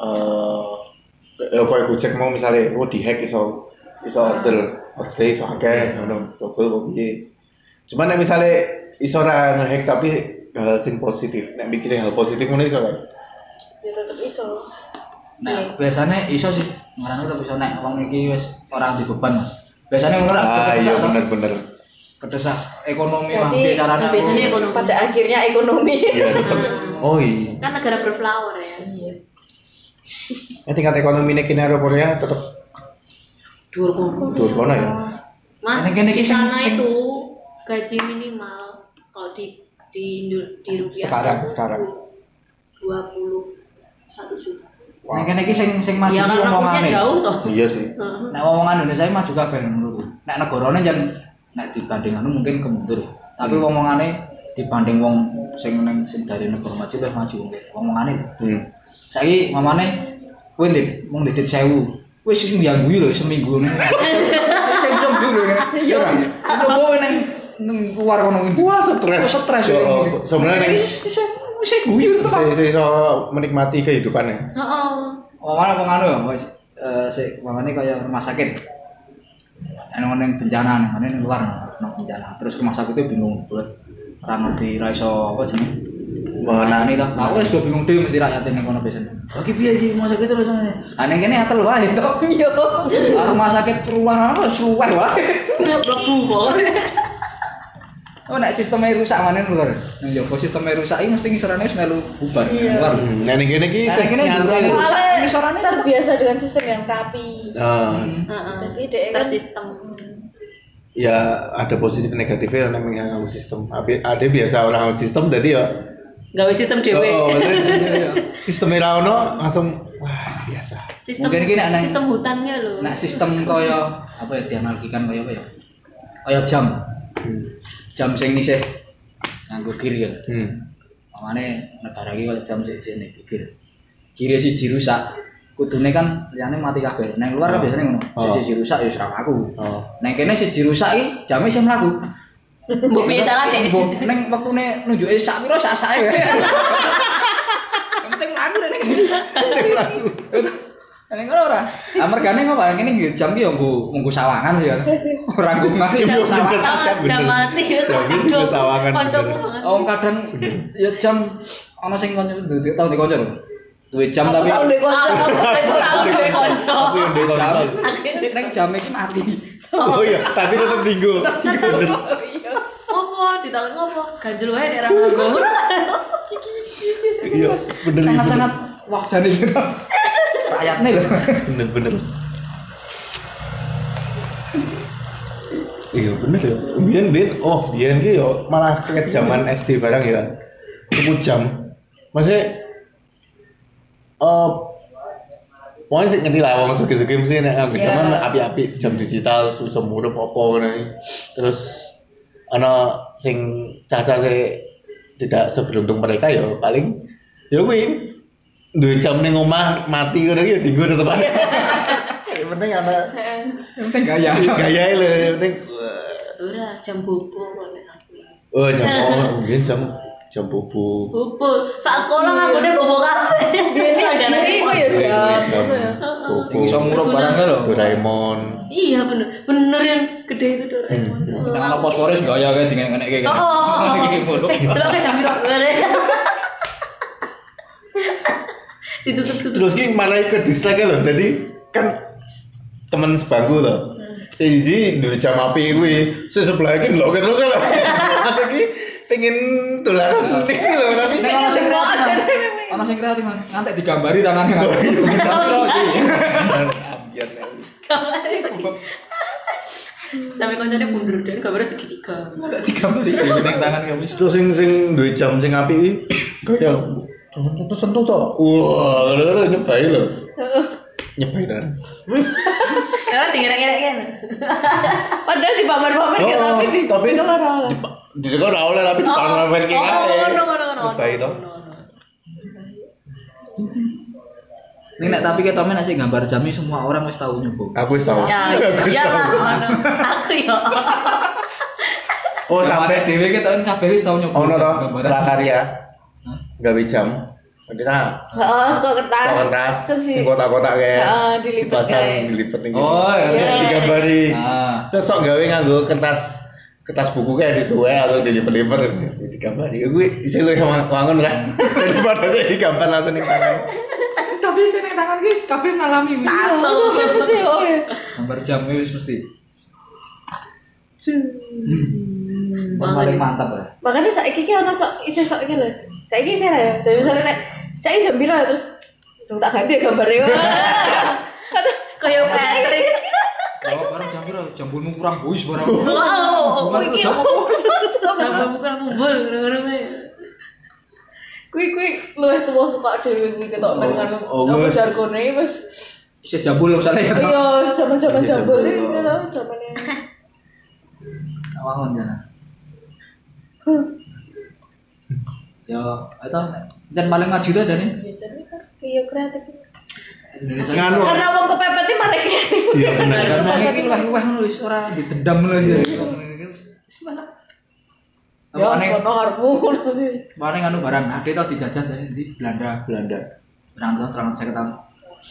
eh eh koyo Gojek mau misalnya oh dihack iso iso order order iso akeh ngono double kok piye. Cuman nek misalnya iso ora ngehack tapi hal sing positif, nek mikirnya hal positif ngono iso kan. Ya tetep iso. Nah, biasanya iso sih ngarane tapi iso nek wong iki wis ora di beban, Mas. Biasanya ngono lah. Ah iya bener-bener. Kedesak ekonomi carane. nah, biasanya ekonomi. Pada akhirnya ekonomi. Iya tetep. Oh iya. Kan negara berflower ya. Iya. Eh, tingkat ekonomi ini kini Korea tetep Dur kono. terus kono ya. Mas, di iki sana sing- itu gaji minimal kalau di di di rupiah Sekarang, sekarang. 21 juta. Nek kene iki sing sing maju Ya omongane. jauh toh. Iya sih. Heeh. Nek omongan Indonesia mah juga ben menurutku. Nek negarane jan nek dibanding anu mungkin kemundur. Tapi Hmm. omongane dibanding wong sing neng sing dari negara maju wis maju mungkin. Omongane Hmm. saiki mamane kowe ndek mung ndek 1000. Wis wis mbiyangu lho seminggu. Sing seminggu lho. Ya ora. Coba kowe neng neng luar kono. Wah stres. Oh, stres Yo, ya. Sebenarnya Wis wis wis guyu saya saya iso menikmati kehidupannya. Heeh. Omongane wong anu ya, wis eh sik mamane kaya rumah sakit. Anu neng bencana, ning luar nang bencana. Terus rumah sakitnya bingung buat ora ngerti ra iso apa jenenge. Toh. Nah, aku wis bingung dhewe mesti rakyat ning kono biasanya. Lagi piye iki rumah sakit terus ning kene atel wae to. Yo. Ah, rumah sakit ruangan apa suweh wae. Mlebu pokoknya. Oh, nek sistemnya rusak mana lho. Nang jopo sistemnya rusak iki mesti ngisorane wis melu bubar keluar. Hmm, Nah, ini kene iki sing kene nyantai. juga- Malah Ngisorannya terbiasa dengan sistem yang rapi. Ah, Heeh. Jadi dek kan Tersistem. ya ada positif negatifnya yang namanya nganggo sistem. Ada biasa orang nganggo sistem jadi ya Gawe sistem dhewe. Oh, ra ono langsung wah biasa. Sistem Mungkin gini, aneh. sistem hutannya loh. Nah, sistem kaya apa ya dianalogikan kaya apa ya? Kaya jam. Jam sing isih nganggo gear ya. Hmm. Mamane negara iki jam sing isih gear. Gear siji rusak. Kudune kan liyane mati kabeh. Nang luar kan Oh. biasanya ngono. Oh. Siji rusak ya ra aku. Oh. Nang kene siji rusak iki jame isih mlaku. Mbok piye carane? Ning wektune nunjuke sak pira sak sae. Yang penting laku rene. Ning ngono ora. Ah mergane ngopo kene nggih jam ki yo nggo nggo sawangan sih ya. Ora nggo mati Iya, sawangan. bener. Jam mati ya ini bisa sawangan. Oh kadang ya jam ana sing kanca tau di kanca lho. Duwe jam tapi deh konco. Aku yang di jam kontrol. ning jam iki mati. Oh iya, tapi tetap tinggu. Bener. Ngopo ditakon ngopo? Ganjel wae nek ra nganggo. Iya, bener. Sangat-sangat wah jane gitu. Rakyatne lho. bener bener. Iya bener ya. Biyen biyen oh biyen ki yo malah kayak zaman SD barang ya. Tuku jam. Maksudnya eh Pokoknya sih ngerti lah, wong sugi-sugi mesti nek nganggo Iya. jaman api-api jam digital susah murup apa ngono. Terus ana sing caca sih tidak seberuntung mereka ya paling ya kuwi duwe jam ning omah mati ngono iki ya dienggo tetepan. Yang penting ana Yang penting gaya. gaya lho, yang penting Ora jam bobo kok nek aku. oh jam oh mungkin jam jam bobo. Bobo, saat sekolah nganggone bobo kabeh. Biyen Ada iki iku ya Duwe- duwe jam. gitu ya. bobo. Sing iso murup barangnya lho. Doraemon. Iya bener, bener yang gede itu Doraemon. Nek ana fosforis gaya kayak dengan ngene kayak Oh, oh, oh. Mulu. Eh, jam piro? Ditutup-tutup. Terus ki malah ikut dislike lho. Jadi kan temen sebangku lho. Si Izi duwe jam api kuwi. Si sebelah iki lho terus lho. Aku ki pengen tularan iki lho tapi Nek ana sing kreatif. Ana sing kreatif ngantek digambari. Ambiar, nek. Sampai koncone mundur dan gambarnya segitiga. Enggak digambari tangan kamu. Terus sing sing duwe jam sing api iki kaya jangan sentuh sentuh to. Wah, lho nyebai lho. Nyebai tenan. Karena dingin-dingin kan. Padahal di pamer-pamer ya tapi di tapi di di ora oleh tapi di pamer ki Oh, kae. no, no, no, no. Nyebai to. Ini nek tapi kita men sing gambar jam ini semua orang wis tahu nyoba. Aku wis tau. Ya, ya lah. Aku ya. Oh, sampai dhewe kita kan kabeh wis tahu nyoba. ono to gambaran. prakarya? Gawe jam. Kita Heeh, suka kertas. Kok kertas, di kotak-kotak kayak Heeh, dilipet dipasang, kayak. dilipet gitu. Oh, ya. Terus Iya. digambari. Ah. Terus sok gawe nganggo kertas kertas buku kayak disuwe atau dilipet-lipet terus digambari. Gue isi lu yang wangun kan. Daripada saya digambar langsung di tangan. Tapi sing ning tangan guys kabeh ngalami. Tato. Oh, iya. Gambar jam wis mesti. Paling mantap lah. Makanya saiki ki ono sok isih sok iki lho. Saiki isih lah ya. Tapi misalnya nek saiki jam piro terus dong tak ganti ya gambarnya. Kayak Patrick. Jawab barang jam piro? Jam bulmu kurang bois barang. Oh, iki. jam kumpul ngono kuwi. Kui kui luwih tuwa suka dhewe kuwi ketok men ngono. Oh, Apa jargone wis Isih jambul misalnya ya. iya zaman-zaman Iya, jambul iki oh. lho zamane. Wangun jana. Ya, itu dan paling maju tuh jadi Ya jadi kan iya kreatif. Indonesia. Nganu. Karena wong kepepet iki malah kreatif. Iya benar. Karena ini luweh-luweh ngono wis ora ditendam lho sih. Ya Apa sono karepmu. Mana nganu barang ade tau dijajah dari di Belanda. Belanda. Berangkat terang saya ketahui.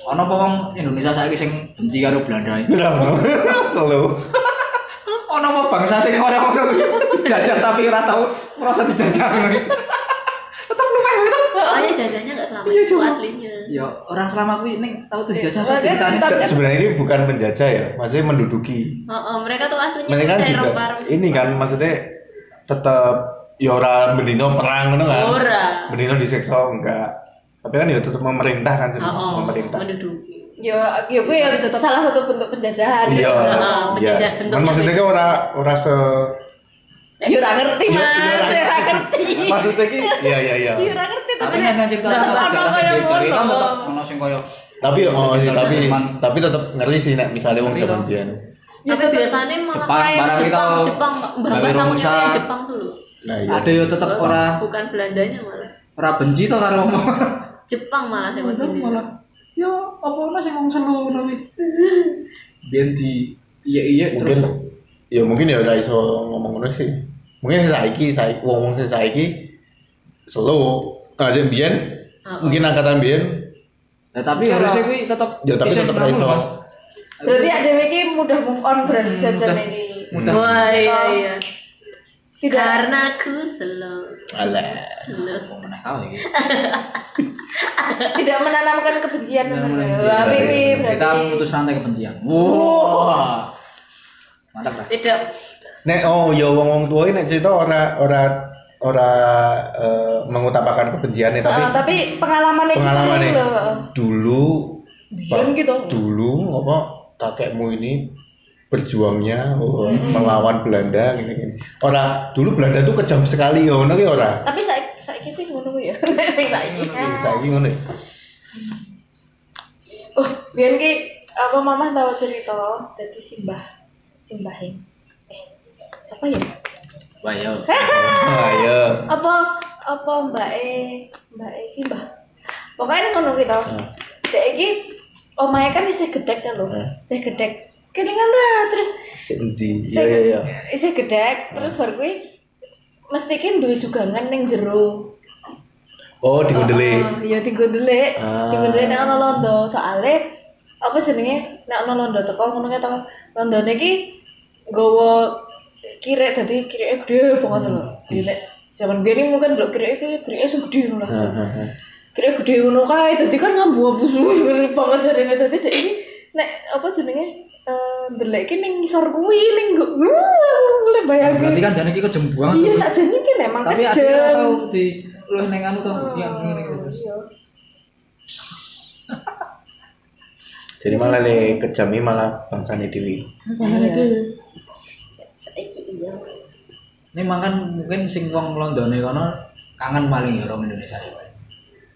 Ono apa wong Indonesia saiki sing benci karo Belanda iki? Kenapa? Solo. Ono apa bangsa sing ora ngono dijajah tapi ora tau merasa dijajah ngono iki. Tetep luweh Soalnya jajahnya nggak selama itu aslinya. Ya orang selama kuwi ning tau tuh dijajah tuh Se- Sebenarnya ini bukan menjajah ya, maksudnya menduduki. Oh, oh, mereka tuh aslinya Mereka dari juga rempah-rempah. ini kan maksudnya tetap ya ora bendino perang ngono kan. Ora. Bendino disiksa enggak. Tapi kan ya tetap memerintah kan Oh, sebenarnya, oh, memerintah. menduduki. Ya, ya gue ya salah satu bentuk penjajahan. Iya. Ah, Iya. penjajah Kan bentuknya maksudnya kan ora ora se Ya ora ngerti Ya, mas, ya, ora ya ora ngerti. maksudnya ki iya iya iya. Ya ora ngerti Tapi tapi nek nang cerita sing dari kan ngono? tetep ono sing koyo Tapi oh iya, tapi tapi tetap ngeri sih nek misalnya wong zaman biyen. Tapi biasanya malah Jepang, kayak Jepang, Jepang, mbak mbak Jepang tuh loh. Nah iya. ada yo tetep ora Bukan Belandanya malah. ora benci to karo wong. Jepang malah saya Malah yo apa ono sing wong selo ngono kuwi. Biyen di iya iya mungkin terus ya mungkin ya ora iso ngomong ngono sih. Mungkin saiki saiki wong-wong sing saiki solo ngajak biyen Oh, mungkin angkatan biyen Ya tapi harusnya kuwi tetep Ya, tapi tetep ngomong, iso. Berarti ada iki mudah move on berarti Hmm, jajan mudah. ini. Mudah. Wah iya iya. Tidak Karena aku slow, alah. slow. Kau iki. tidak menanamkan kebencian Tidak menanamkan Kita memutus rantai kebencian. Wah. Mantap lah. Tidak. Nek oh ya wong-wong tua ini nek cerita ora ora ora eh, mengutamakan kebenciannya tapi Ah, tapi pengalaman itu pengalaman dulu Biyen Pak, gitu. dulu apa kakekmu ini berjuangnya oh, melawan Belanda gini gini orang dulu Belanda tuh kejam sekali ya ngono ki ora Tapi saya saya sih ngono ya. Sing saiki. saiki ngono ya. Oh, biyen ki apa mama tahu cerita dari Simbah. Simbahin. Eh, siapa ya? Wah ya. ayo Apa apa Mbak E, Mbak E Simbah. Pokoknya ngono kita. Hmm. Dek iki omahe kan isih gedek kan lho. Hmm. Isih gedek. Kelingan lah terus sendi sing iya iya iya isih gedek terus baru kuwi mesti ki duwe jugangan ning jero. oh di gondeli Oh, iya digondeli. Ah. Digondeli nek ana londo. Soale apa jenenge nek ana londo teko ngono to. Londone ki nggawa kirek dadi kireke gede banget lho. Jadi nek zaman biyen mungkin lho kireke kireke sing gede ngono lah. Kireke gede ngono kae dadi kan ngambu-ambu suwe banget jarene dadi dek iki nek apa jenenge eh ndelek ki ning ngisor kuwi ning nggo- le bayangke. Berarti kan jane iki kejem banget. Iya sakjane ki memang Tapi akhirnya kejam. tau di luwih ning anu to, yang ngene iki terus. Iya. Jadi malah le kejami malah bangsane dewi Saiki iya. Ini makan mungkin sing wong Londone kono kangen paling ya orang Indonesia ya. paling.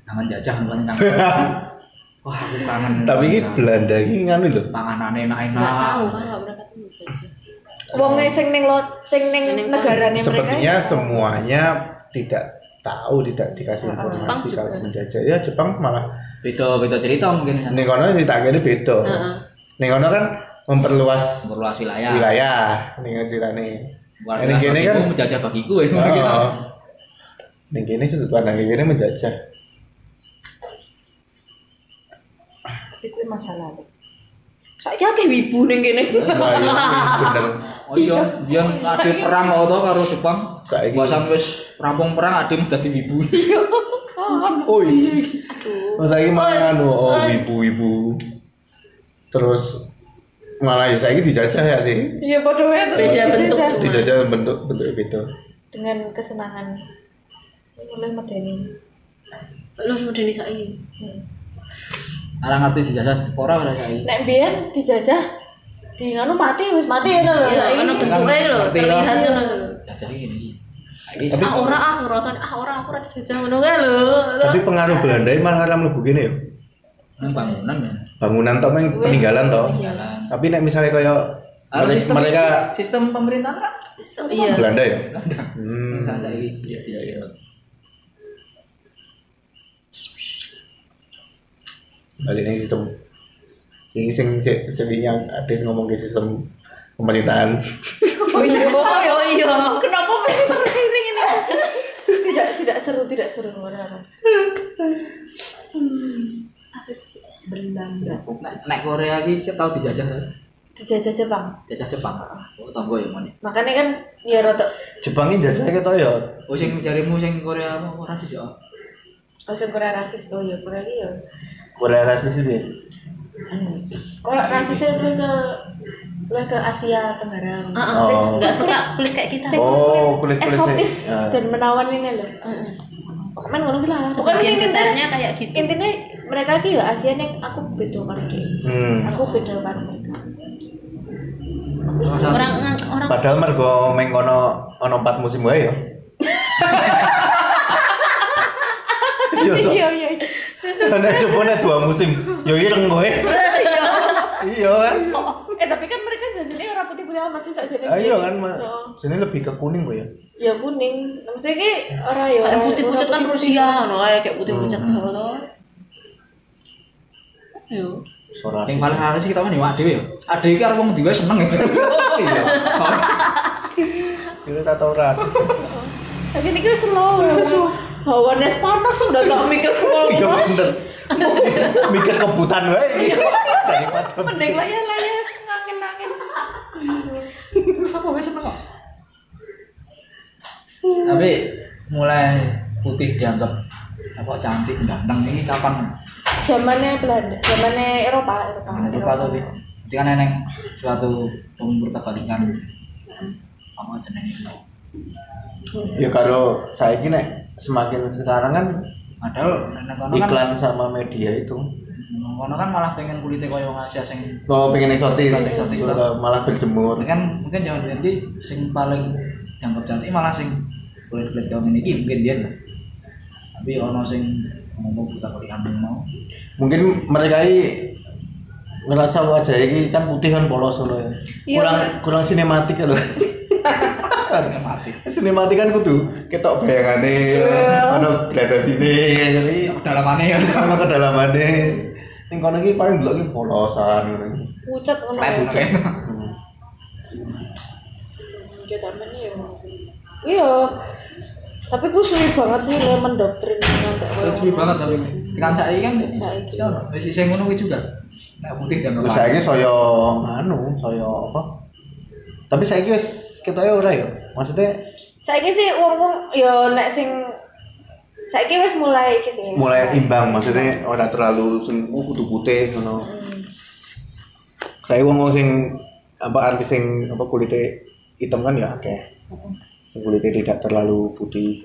Kangen jajah paling kangen. Wah, aku kangen. tapi ini Belanda ini nganu lho panganane enak-enak. Nggak tahu kan kalau mereka tuh aja. Wong sing ning lo sing ning negarane mereka. sepertinya ya. semuanya tidak tahu tidak dikasih informasi kalau menjajah ya Jepang malah Beda beda cerita mungkin. ning kono ditakeni beda Heeh. ning kono kan memperluas Memperluas wilayah. wilayah ning ceritane Warga ning kene kan menjajah bagiku ya. Oh. Ning kene sudut pandang kene menjajah. Kuwi masalah. Saiki akeh wibu ning kene. Wah, iya, bener. Oh iya, biyen ade perang to karo Jepang. Saiki- Basan wis rampung perang ade dadi wibu. Oh iya. Mas saiki malah anu oh ibu-ibu. Terus malah ya saiki dijajah ya sih. Iya padha wae tuh. Beda bentuk Dijajah. bentuk bentuk beda. dengan kesenangan. Mulai medeni. Lo modern saiki. Ora ngerti dijajah ora ora saiki. Nek biyen dijajah di nganu mati wis mati ya lho. Saiki kan bentuknya lho, terlihat ngono lho. Jajah. Saiki Tapi- Ah ora ah ngerasane ah ora aku ora dijajah ngono kae lho. Tapi pengaruh Belanda malah ora mlebu kene ya. nang bangunan ya. Bangunan tok meng peninggalan tok. Tapi nek misalnya kaya sistem mereka sistem pemerintahan kan Sistem iya. Belanda ya. Belanda. Hmm. Saiki. Iya iya iya. balik ning sistem ini sing sing sing yang ada sing ngomong ke sistem pemerintahan Oh iya, oh iya. Kenapa mesti seperti ini ini? Tidak tidak seru, tidak seru orang. Belanda. Nek nek Korea iki tau dijajah kan? Dijajah Jepang. Jajah Jepang. Oh tonggo ya mon. Makanya kan ya rada Jepang ini jajah kita ya Oh sing jarimu sing Korea apa ora sih ya? Oh, sing Korea rasis. Oh ya, Korea iki ya. Korea rasis itu ya? Anu. Kalau rasisnya lebih ke lebih ke Asia Tenggara. Heeh, Oh. sing nggak suka kulit kayak kita. Oh, kulit-kulit eksotis ya. dan menawan ini loh. Heeh. Pokoknya ngono ki lah. Pokoknya besarnya kayak gitu. intinya mereka ki ya Asia nih aku beda karo dia. Hmm. Aku beda karo mereka. Orang orang Padahal mergo mengkono ono empat musim wae ya. Iya. Iya iya. iya. Nek coba nek dua musim, yo ireng kowe. Iya kan? Eh tapi kan mereka orang putih-putih amat sih saja. Ah, iya kan, Ma. Sini lebih ke kuning kok ya. Ya kuning. Maksudnya ki orang ya. kayak putih pucat kan. Rusia, no kayak putih pucat Hmm. gitu. Yo. Suara Yang paling aneh sih kita kan iwak dhewe ya. Ade iki karo wong dhewe seneng ya. Iya. Kita tak tahu rasis. Tapi ini kan slow ya. Hawannya panas udah tak mikir full Iya bener. Mikir kebutan wae. Daripada Mending lah ya lah ya ngangin-ngangin. Aku wis seneng kok. Tapi mulai putih dianggap apa cantik ganteng ini kapan? Zamannya Belanda, zamannya Eropa, Eropa. Itu Pak Tobi? Itu kan neneng suatu pembertebalikan apa jenenge Ya kalau saya gini semakin sekarang kan Padahal kan iklan sama media itu kono kan malah pengen kulitnya koyo wong Asia sing kalau pengen eksotis, Eksotis, malah berjemur. mungkin mungkin jangan ganti sing paling dianggap cantik malah sing kulit kulit kayak gini iki mungkin dia lah. Tapi ono sing ngomong buta kuliah mau Mungkin mereka ini ngerasa wajah ini kan putih kan polos ngono ya. Iya, Kurang kurang sinematik ya loh. Kan mati. sinematik kan kudu ketok bayangane ono berada sini jadi Dalamannya ya. ono kedalamane. Ning kono iki paling delok iki polosan ngono. Pucat kan. Flat, ya. flat. Hmm. Pucat aman ya. Iya. Tapi gue sulit banget sih le mendoktrin ngantek koyo ngono. banget tapi tekan saiki kan Saiki. si ono wis sing ngono kuwi juga. Nek putih dan Terus saiki saya anu, saya apa? Tapi saiki wis ketoke ora ya. Maksudnya Saiki sih wong-wong ya nek sing saiki wis mulai iki sih. mulai imbang maksudnya ora terlalu sing oh, kudu putih ngono. Hmm. Saya wong wong sing apa artis sing apa kulitnya hitam kan ya akeh. Sing kulitnya tidak terlalu putih.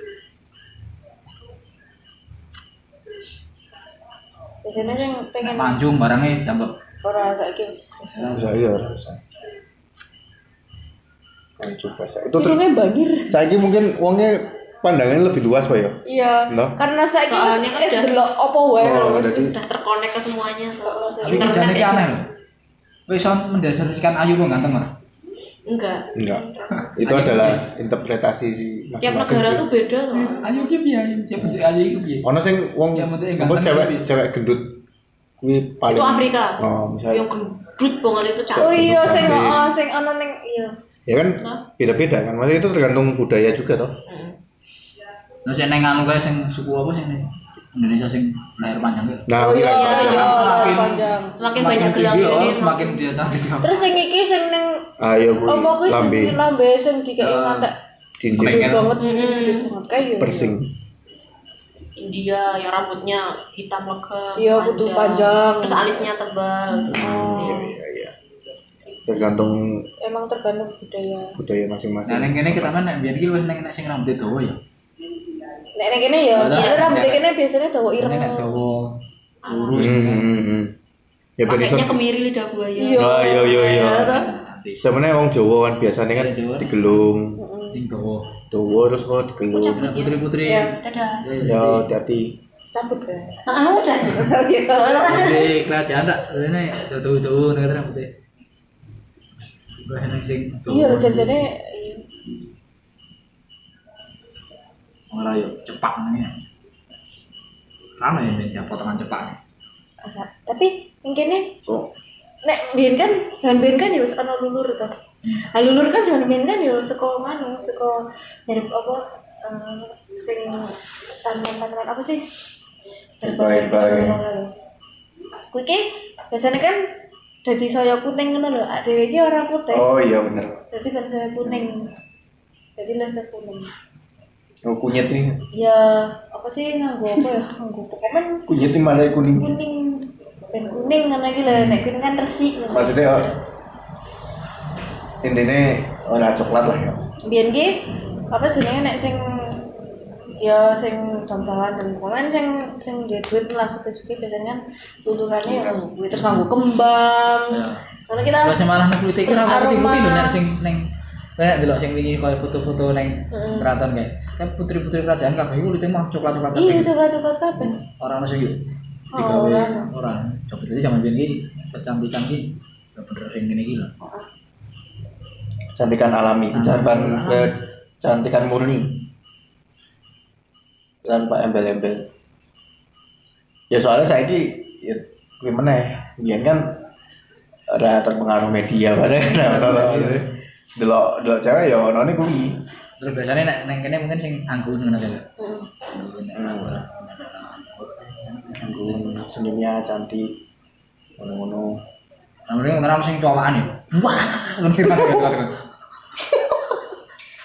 Biasanya sing pengen manjung barangnya dianggap ora saiki wis. wis. Bisa iya ora usah. Kan coba saya. Itu Hidungnya banjir. saiki mungkin wongnya pandangannya lebih luas Pak ya. Iya. Loh? Karena wis Soalnya kan wis udah- delok opo wae. Oh, jadi- Udah terkonek ke semuanya. tapi kerjanya ki aneh loh. Wis mendasarkan ayu kok ganteng ora? Enggak. Enggak. Itu adalah interpretasi Tiap masing-masing. negara sih. tuh beda loh. Ayu ki piye ayu? Siapa bentuk ayu ki piye? Ono sing wong apa cewek cewek gendut kuwi paling Itu Afrika. Oh, misalnya Yang gendut banget itu Oh cantik. iya sing oh sing ana ning iya. ya kan beda-beda kan. Maksudnya itu tergantung budaya juga toh. Terus yang neng anu kayak sing suku apa sing ning Indonesia sing leher panjang gitu. Nah, Oh iya, kira- iya. semakin panjang. Semakin banyak gelang oh, ini, semakin dia cantik. Terus sing iki sing ning Ayo kuwi apa kuwi lambe sing lambe sing dikei Ya. ngantek cincin Pengen. gede banget sih Hmm. banget kayak gitu. persing. India yang rambutnya hitam legam, Iya, kudu panjang. Terus alisnya tebal. Oh. Iya iya iya. Tergantung Emang tergantung budaya. budaya masing-masing. Nah, neng kene kita kan nek biyen iki wis neng nek sing rambut dawa ya. Nek nek kene ya, rambut kene biasanya dawa ireng. Nek dawa lurus. Hmm, hmm, hmm. Ya ben iso. Pakainya kemiri lidah buaya. Iya. Ah, iya iya iya. Sebenarnya wong Jawa kan biasanya kan Iya, digelung, sing dawa. dawa terus kok digelung. Putri-putri. Iya. Dadah. Ya hati-hati. Cabut kan. Ah, udah. Jadi kerajaan tak ini dawa-dawa nek rambutnya. Iya, janjane iya. Ora yo cepak nih. Rano ya ben potongan cepak. Ada. Tapi yang kene Oh, nek biyen kan jangan biyen kan ya wis ana lulur to. Ah lulur kan jangan biyen kan ya saka manu, saka dari apa eh, sing tanaman-tanaman apa sih? Herbal-herbal, ya. Kuwi ki biasanya kan dadi saya kuning ngono lho, dhewe iki ora putih. oh iya bener. Dadi kan saya kuning. Jadi ke kuning. Oh kunyit nih. Ya apa sih nganggo apa ya nganggo pokoknya Kunyit yang mana kuning. kuning ben kuning kan lagi lah nek kuning kan resik Maksudnya oh, intinya ora coklat lah ya. biyen ki apa jenenge nek sing ya sing bangsawan dan pokoknya sing sing duit duit lah suka suka biasanya kan tuturannya ya nganggo kuwi terus nganggo kembang Ya. karena kita Kalau sing malah nek iki Terus ora putih putih aroma. lho nek sing ning kayak delok sing wingi koyo foto-foto ning keraton kayak kan putri-putri kerajaan kabeh kulit mah coklat-coklat iya kabeh. coba coba kabeh Orang ono sing yo Oh, digawe ora. orang. Coba jadi zaman iki kecantikan iki bener sing ngene iki lho. Kecantikan alami, kecantikan kecantikan murni. Tanpa embel-embel. Ya soalnya saya ini ya kuwi meneh. Biyen kan ora terpengaruh media bareng. Nah, delok delok cewek ya ono ne kuwi. Terus biasanya nek ning kene mungkin sing anggun ngono. Heeh. Anggun ora. Anggun senyumnya cantik. Ngono-ngono. Namanya orang sing cowakan ya. Wah, ngerti kan kan.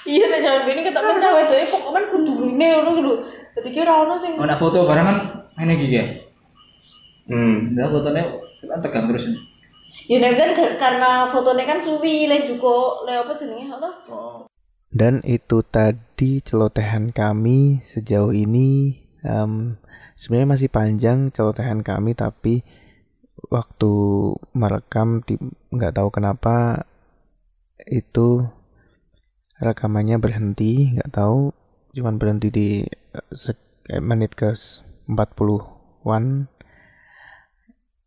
iya nek jaman ini kita men cawe itu pokoknya kudu ngene ngono lho dadi kira ono sing Oh, nek foto bareng kan ngene iki ya. Hmm. Nah, fotonya kan tegang terus. Ya nek kan karena fotonya kan suwi le juga le apa jenenge apa Oh. Dan itu tadi celotehan kami sejauh ini. em, sebenarnya masih panjang celotehan kami, tapi waktu merekam ti- nggak tahu kenapa itu rekamannya berhenti, nggak tahu, cuman berhenti di eh, eh, menit ke 40-an.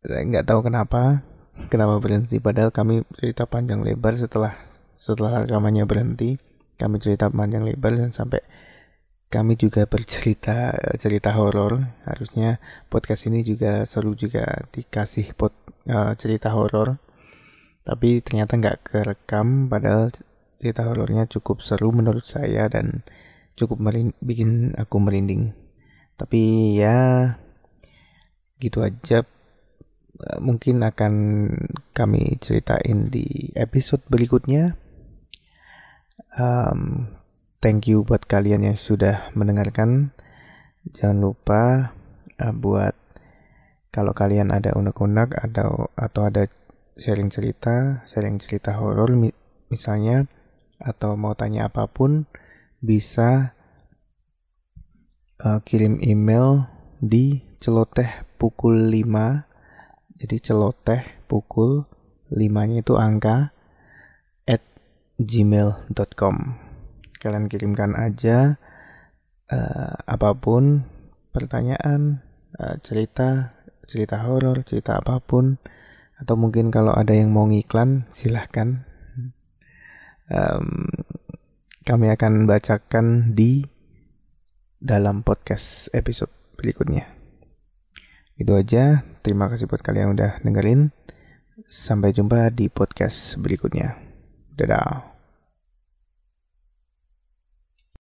Eh, nggak tahu kenapa, kenapa berhenti. Padahal kami cerita panjang lebar setelah setelah rekamannya berhenti. Kami cerita panjang lebar dan sampai kami juga bercerita cerita horor. Harusnya podcast ini juga seru juga dikasih pot eh, cerita horor. Tapi ternyata nggak kerekam padahal cerita horornya cukup seru menurut saya dan cukup bikin aku merinding. Tapi ya gitu aja mungkin akan kami ceritain di episode berikutnya Um, thank you buat kalian yang sudah mendengarkan. Jangan lupa uh, buat kalau kalian ada unek-unek atau atau ada sharing cerita, sharing cerita horor mi- misalnya atau mau tanya apa pun bisa uh, kirim email di celoteh pukul 5 jadi celoteh pukul 5 nya itu angka at gmail.com kalian kirimkan aja eh, apa pun pertanyaan eh, cerita cerita horor cerita apa pun atau mungkin kalau ada yang mau ngiklan silahkan. Em, kami akan bacakan di dalam podcast episode berikutnya itu aja. Terima kasih buat kalian yang udah dengerin. Sampai jumpa di podcast berikutnya. Dadah